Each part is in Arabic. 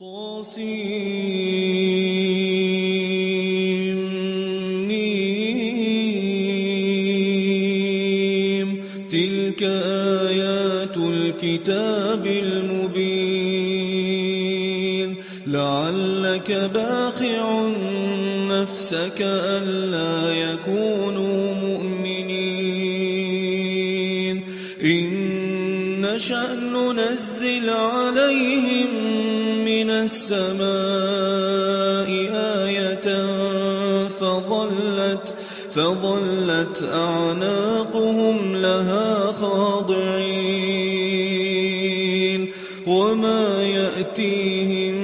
طاسيم تلك آيات الكتاب المبين. لعلك باخع نفسك ألا يكونوا مؤمنين. إن نشأ ننزل عليهم السماء آية فظلت فظلت أعناقهم لها خاضعين وما يأتيهم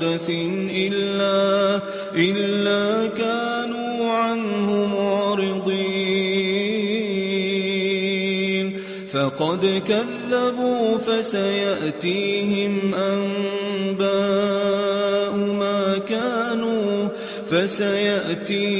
محدث إلا إلا كانوا عنه معرضين. فقد كذبوا فسيأتيهم أنباء ما كانوا فسيأتيهم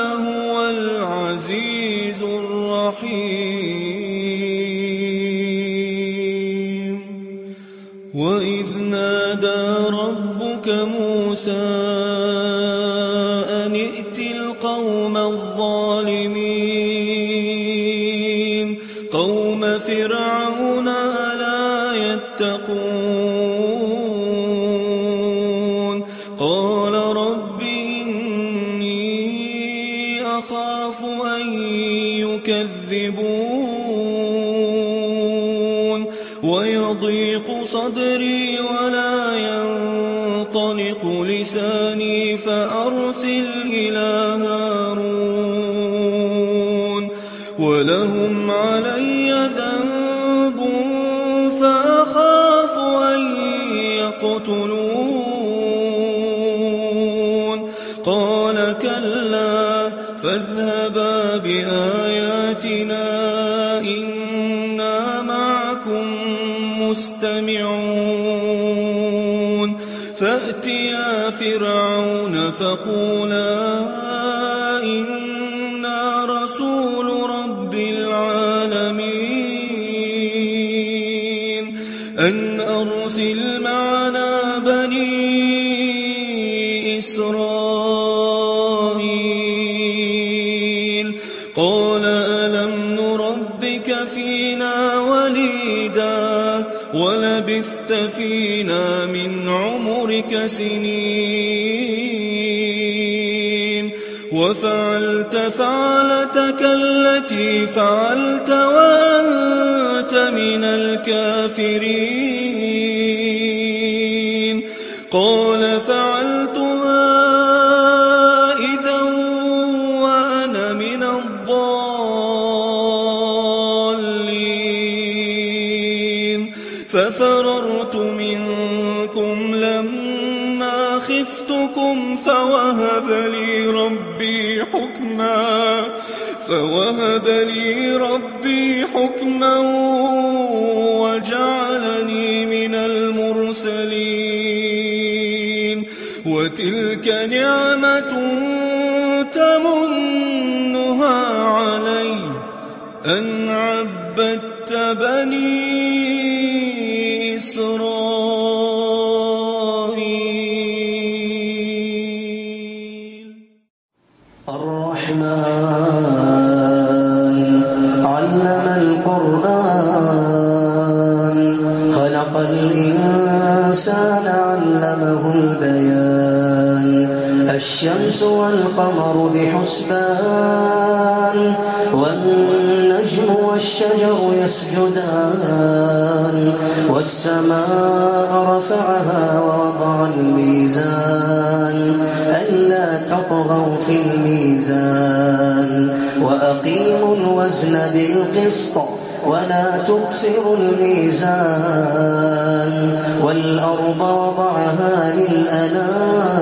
ائت قال كلا فاذهبا بآياتنا إنا معكم مستمعون. فأتيا فرعون فقولا وفعلت فعلتك التي فعلت وأنت من الكافرين. قال وتلك نعمة تمنها علي أن عبدت بني الشمس والقمر بحسبان والنجم والشجر يسجدان والسماء رفعها ووضع الميزان ألا تطغوا في الميزان وأقيموا الوزن بالقسط ولا تخسروا الميزان والأرض وضعها للأنام.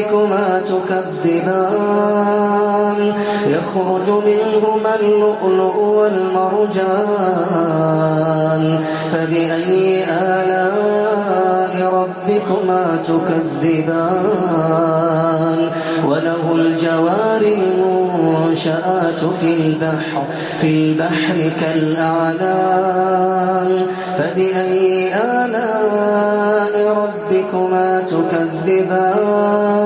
ربكما تكذبان. يخرج منهما اللؤلؤ والمرجان. فبأي آلاء ربكما تكذبان؟ وله الجوار المنشآت في البحر في البحر كالأعلام فبأي آلاء ربكما تكذبان؟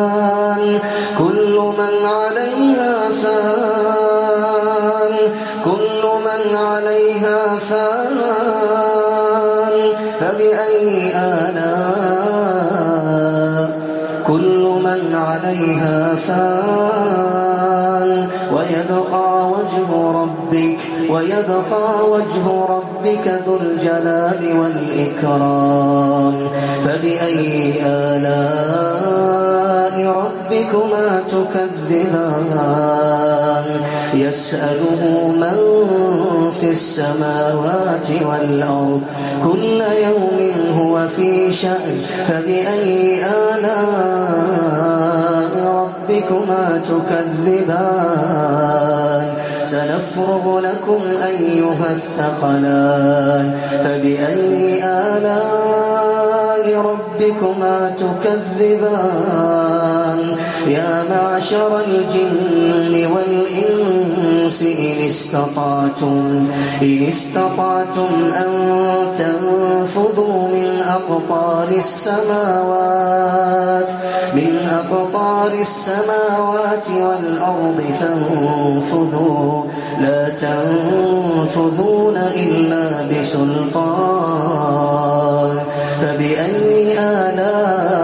فان ويبقى وجه ربك ويبقى وجه ربك ذو الجلال والإكرام. فبأي آلاء ربكما تكذبان؟ يسأله من في السماوات والأرض. كل يوم هو في شأن. فبأي آلاء ربكما تكذبان. سنفرغ لكم أيها الثقلان. فبأي آلاء ربكما تكذبان؟ يا معشر الجن والإنس إن استطعتم إن استطعتم أن تنفذوا من أقطار السماوات من أقطار السماوات والأرض فانفذوا لا تنفذون إلا بسلطان فبأي آلاء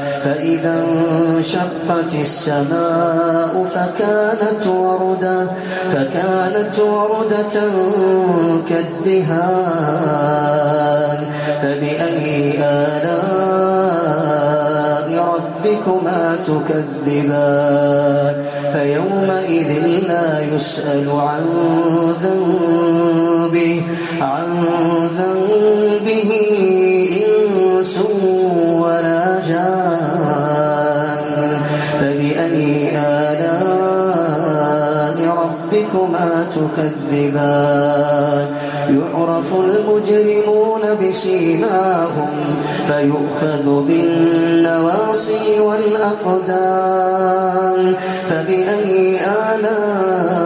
فإذا انشقت السماء فكانت وردة فكانت وردة كالدهان. فبأي آلاء ربكما تكذبان؟ فيومئذ لا يسأل عن ذنبه عن ذنبه تكذبان يعرف المجرمون بسيماهم فيؤخذ بالنواصي والأقدام. فبأي آلاء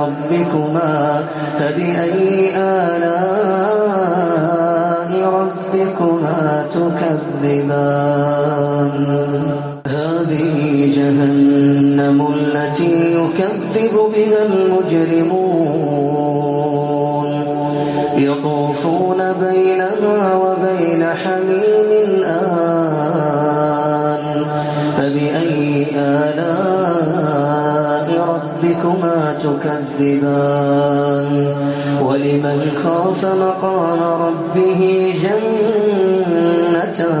ربكما؟ فبأي آلاء ربكما تكذبان؟ هذه جهنم التي يكذب بها المجرمون. يطوفون بينها وبين حميم آن. فبأي آلاء ربكما تكذبان؟ ولمن خاف مقام ربه جنتان.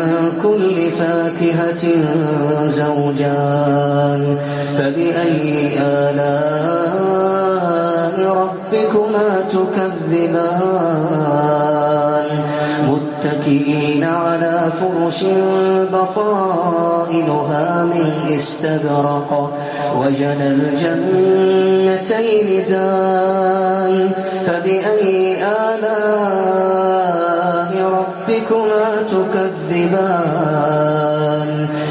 زوجان. فبأي آلاء ربكما تكذبان؟ متكئين على فرش بطائنها من استبرق. وجنى الجنتين دان. فبأي آلاء ربكما تكذبان؟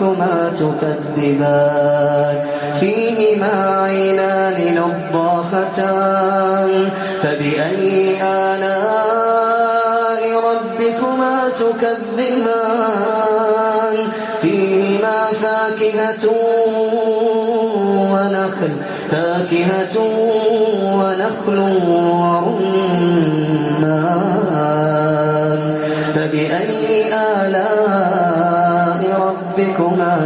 ربكما تكذبان. فيهما عينان نضاختان. فبأي آلاء ربكما تكذبان؟ فيهما فاكهة ونخل. فاكهة ونخل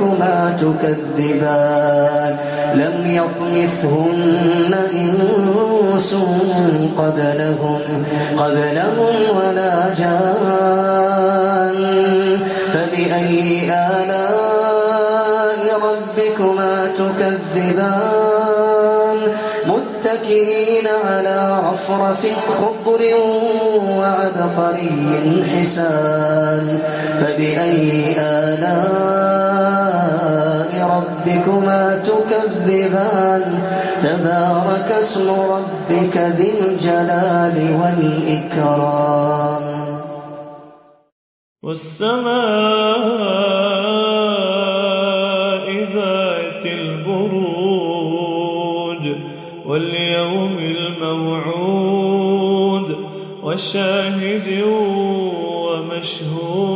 ربكما تكذبان. لم يطمثهن إنس قبلهم قبلهم ولا جان. فبأي آلاء ربكما تكذبان؟ متكئين على رفرف خضر وعبقري حسان. فبأي آلاء ربكما تكذبان. تبارك اسم ربك ذي الجلال والإكرام. والسماء ذات البروج واليوم الموعود وشاهد ومشهود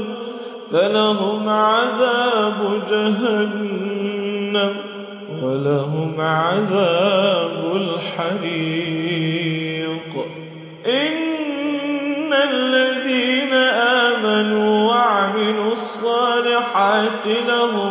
فلهم عذاب جهنم ولهم عذاب الحريق. إن الذين آمنوا وعملوا الصالحات لهم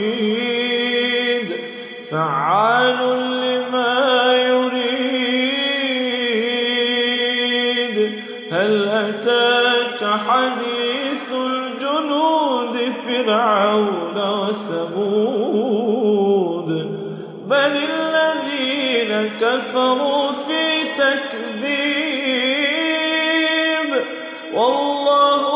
فرعون وثمود. بل الذين كفروا في تكذيب والله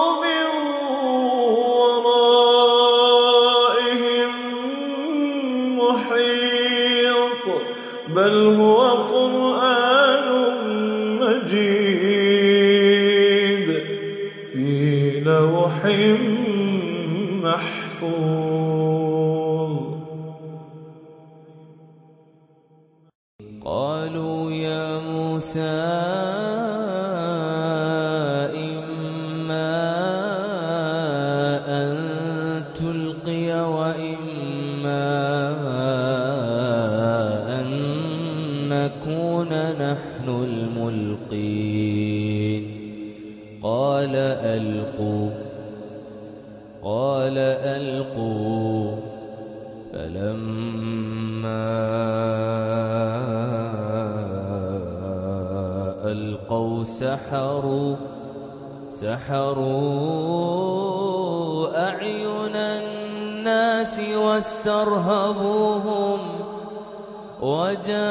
نكون نحن الملقين. قال ألقوا قال ألقوا فلما ألقوا سحروا سحروا أعين الناس واسترهبوهم. وجاءوا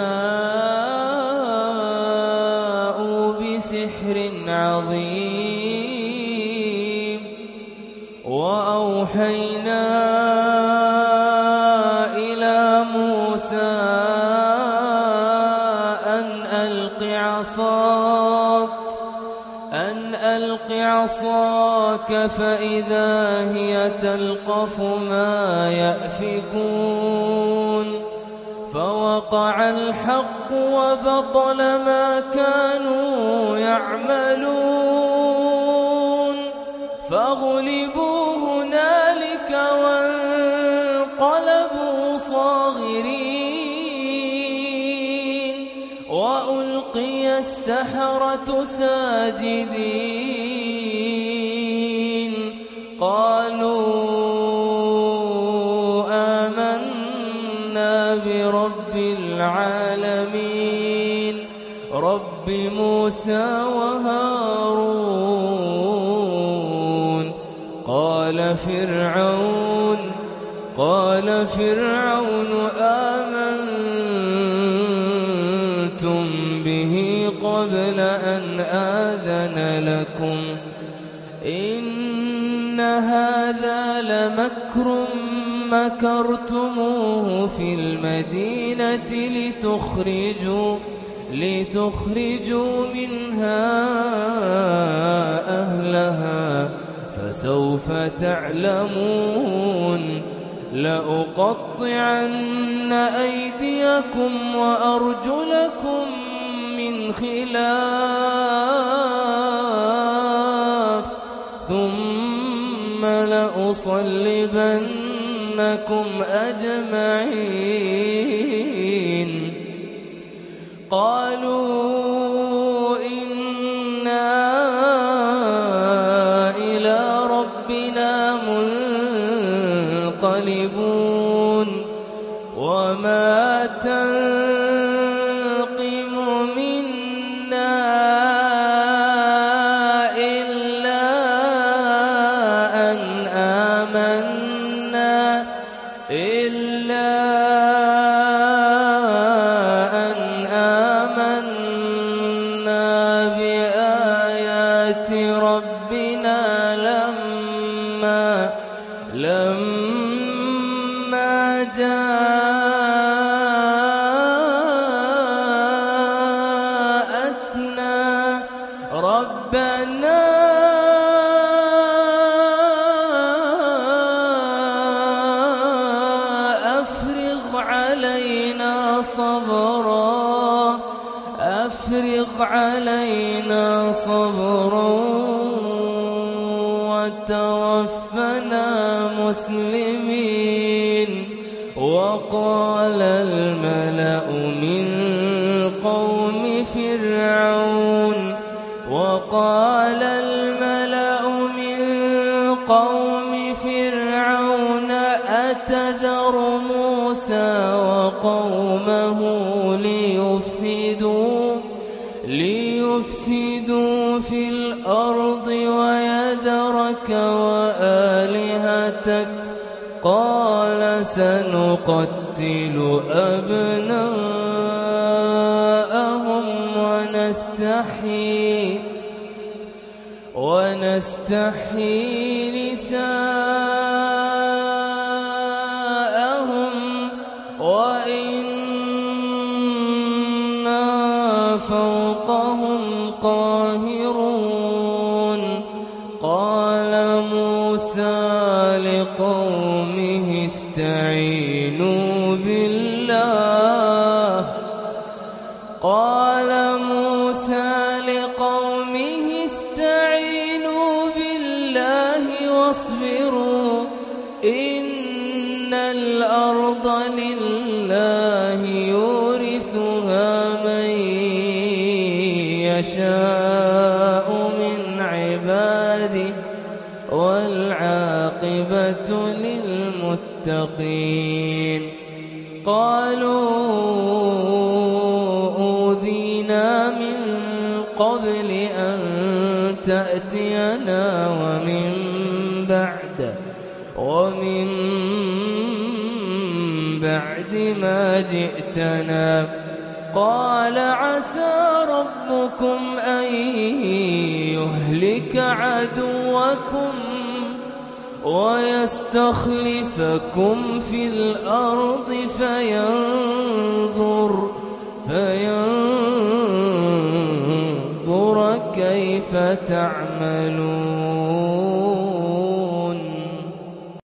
بسحر عظيم وأوحينا إلى موسى أن ألق عصاك أن ألق عصاك فإذا هي تلقف ما يأفكون. فوقع الحق وبطل ما كانوا يعملون. فغلبوا هنالك وانقلبوا صاغرين. وألقي السحرة ساجدين. قالوا العالمين. رب موسى وهارون. قال فرعون قال فرعون آمنتم به قبل أن آذن لكم؟ إن هذا لمكر مكرتموه في المدينة لتخرجوا لتخرجوا منها أهلها فسوف تعلمون. لأقطعن أيديكم وأرجلكم من خلاف ثم إنكم أجمعين. قالوا وقال الملأ من قوم فرعون وقال الملأ من قوم فرعون أتذر موسى وقومه سنقتل أبناءهم ونستحيي ونستحيي نساءهم وإنا فوقهم قاهرون. قال موسى لقومه للمتقين قالوا أوذينا من قبل أن تأتينا ومن بعد ومن بعد ما جئتنا. قال عسى ربكم أن يهلك عدوكم ويستخلفكم في الأرض فينظر فينظر كيف تعملون